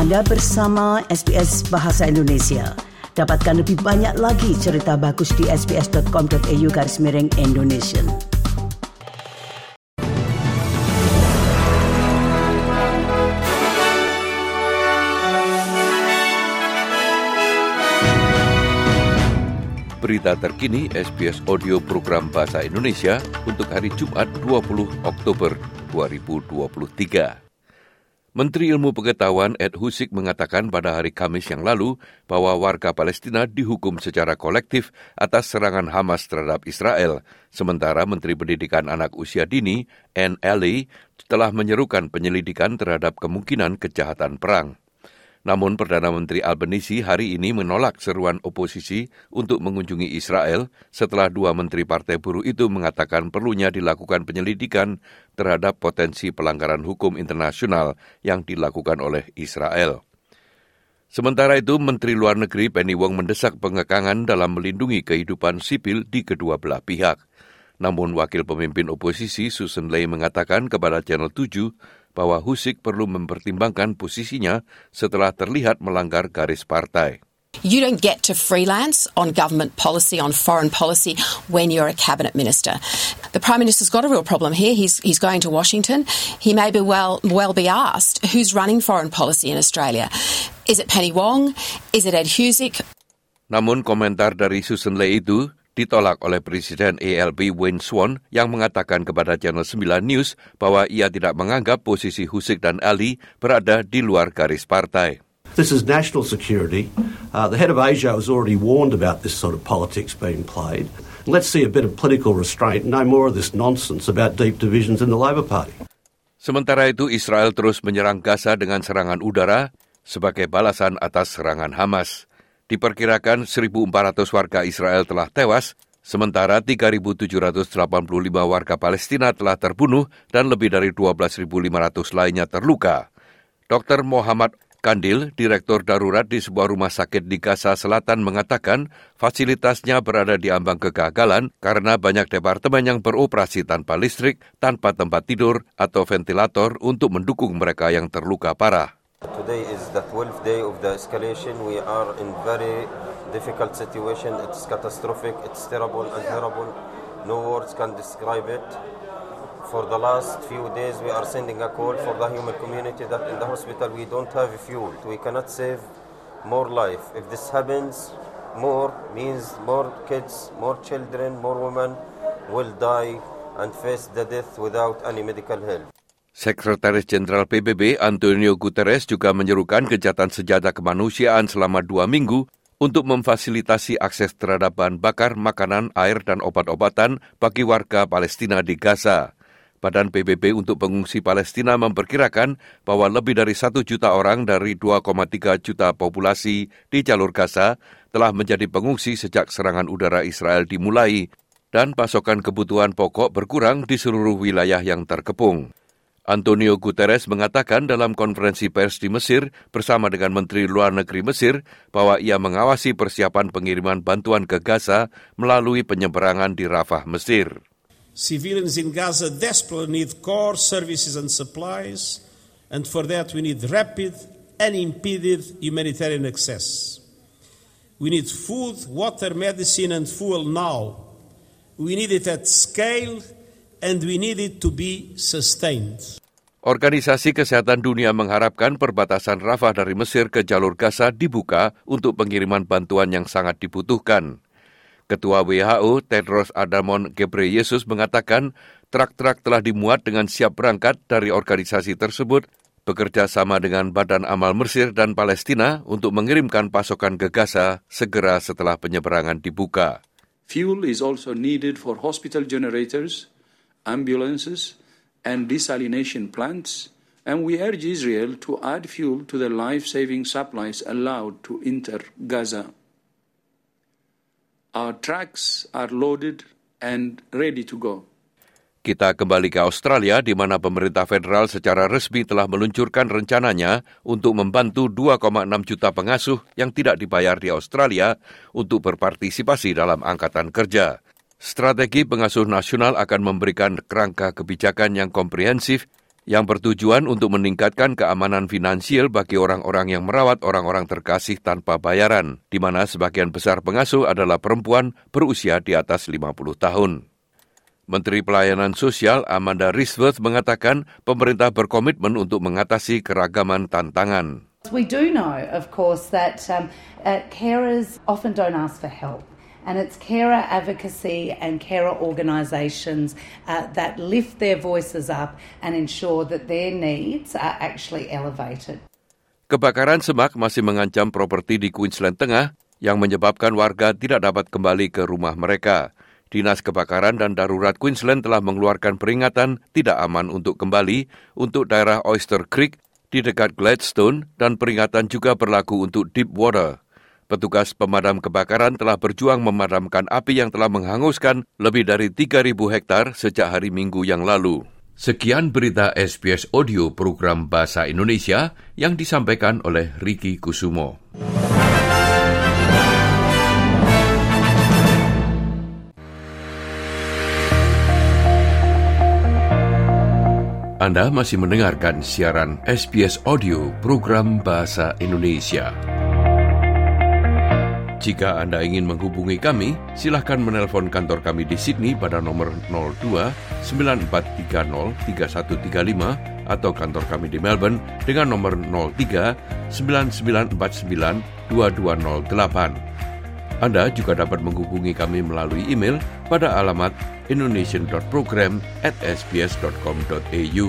Anda bersama SBS Bahasa Indonesia. Dapatkan lebih banyak lagi cerita bagus di sbs.com.au garis miring Indonesia. Berita terkini SBS Audio Program Bahasa Indonesia untuk hari Jumat 20 Oktober 2023. Menteri Ilmu Pengetahuan Ed Husik mengatakan pada hari Kamis yang lalu bahwa warga Palestina dihukum secara kolektif atas serangan Hamas terhadap Israel, sementara Menteri Pendidikan Anak Usia Dini, Anne Alley, telah menyerukan penyelidikan terhadap kemungkinan kejahatan perang. Namun Perdana Menteri Albanese hari ini menolak seruan oposisi untuk mengunjungi Israel setelah dua menteri partai buruh itu mengatakan perlunya dilakukan penyelidikan terhadap potensi pelanggaran hukum internasional yang dilakukan oleh Israel. Sementara itu, Menteri Luar Negeri Penny Wong mendesak pengekangan dalam melindungi kehidupan sipil di kedua belah pihak. Namun wakil pemimpin oposisi Susan Ley mengatakan kepada Channel 7 bahwa Husik perlu mempertimbangkan posisinya setelah terlihat melanggar garis partai. You don't get to freelance on government policy, on foreign policy, when you're a cabinet minister. The Prime Minister's got a real problem here. He's, he's going to Washington. He may be well, well be asked who's running foreign policy in Australia. Is it Penny Wong? Is it Ed Husick? Namun komentar dari Susan Ley itu ditolak oleh Presiden ALB Wayne Swan yang mengatakan kepada Channel 9 News bahwa ia tidak menganggap posisi Husik dan Ali berada di luar garis partai. This is national security. Uh, the head of Asia has already warned about this sort of politics being played. Let's see a bit of political restraint, no more of this nonsense about deep divisions in the Labor Party. Sementara itu, Israel terus menyerang Gaza dengan serangan udara sebagai balasan atas serangan Hamas. Diperkirakan 1.400 warga Israel telah tewas, sementara 3.785 warga Palestina telah terbunuh dan lebih dari 12.500 lainnya terluka. Dr. Muhammad Kandil, Direktur Darurat di sebuah rumah sakit di Gaza Selatan mengatakan fasilitasnya berada di ambang kegagalan karena banyak departemen yang beroperasi tanpa listrik, tanpa tempat tidur, atau ventilator untuk mendukung mereka yang terluka parah. Today is the 12th day of the escalation. We are in very difficult situation. It's catastrophic. It's terrible and terrible. No words can describe it. For the last few days, we are sending a call for the human community that in the hospital we don't have fuel. We cannot save more life. If this happens, more means more kids, more children, more women will die and face the death without any medical help. Sekretaris Jenderal PBB Antonio Guterres juga menyerukan kejahatan senjata kemanusiaan selama dua minggu untuk memfasilitasi akses terhadap bahan bakar, makanan, air, dan obat-obatan bagi warga Palestina di Gaza. Badan PBB untuk pengungsi Palestina memperkirakan bahwa lebih dari satu juta orang dari 2,3 juta populasi di jalur Gaza telah menjadi pengungsi sejak serangan udara Israel dimulai dan pasokan kebutuhan pokok berkurang di seluruh wilayah yang terkepung. Antonio Guterres mengatakan dalam konferensi pers di Mesir bersama dengan Menteri Luar Negeri Mesir bahwa ia mengawasi persiapan pengiriman bantuan ke Gaza melalui penyeberangan di Rafah, Mesir. Civilians in Gaza desperately need core services and supplies, and for that we need rapid, unimpeded humanitarian access. We need food, water, medicine, and fuel now. We need it at scale and we need it to be sustained. Organisasi Kesehatan Dunia mengharapkan perbatasan Rafah dari Mesir ke jalur Gaza dibuka untuk pengiriman bantuan yang sangat dibutuhkan. Ketua WHO Tedros Adhanom Ghebreyesus mengatakan truk-truk telah dimuat dengan siap berangkat dari organisasi tersebut bekerja sama dengan Badan Amal Mesir dan Palestina untuk mengirimkan pasokan ke Gaza segera setelah penyeberangan dibuka. Fuel is also needed for hospital generators, ambulances, and desalination plants, and we urge Israel to add fuel to the life saving supplies allowed to enter Gaza. Our trucks are loaded and ready to go. Kita kembali ke Australia di mana pemerintah federal secara resmi telah meluncurkan rencananya untuk membantu 2,6 juta pengasuh yang tidak dibayar di Australia untuk berpartisipasi dalam angkatan kerja. Strategi pengasuh nasional akan memberikan kerangka kebijakan yang komprehensif yang bertujuan untuk meningkatkan keamanan finansial bagi orang-orang yang merawat orang-orang terkasih tanpa bayaran, di mana sebagian besar pengasuh adalah perempuan berusia di atas 50 tahun. Menteri Pelayanan Sosial Amanda Risworth mengatakan pemerintah berkomitmen untuk mengatasi keragaman tantangan. We do know, of course, that um, uh, carers often don't ask for help. And it's carer advocacy and carer organisations uh, that lift their voices up and ensure that their needs are actually elevated. Kebakaran semak masih mengancam properti di Queensland Tengah yang menyebabkan warga tidak dapat kembali ke rumah mereka. Dinas Kebakaran dan Darurat Queensland telah mengeluarkan peringatan tidak aman untuk kembali untuk daerah Oyster Creek di dekat Gladstone dan peringatan juga berlaku untuk Deepwater. Petugas pemadam kebakaran telah berjuang memadamkan api yang telah menghanguskan lebih dari 3.000 hektar sejak hari Minggu yang lalu. Sekian berita SBS Audio program Bahasa Indonesia yang disampaikan oleh Ricky Kusumo. Anda masih mendengarkan siaran SBS Audio program Bahasa Indonesia. Jika Anda ingin menghubungi kami, silahkan menelpon kantor kami di Sydney pada nomor 02 9430 3135 atau kantor kami di Melbourne dengan nomor 03 9949 2208. Anda juga dapat menghubungi kami melalui email pada alamat indonesian.program at sbs.com.au.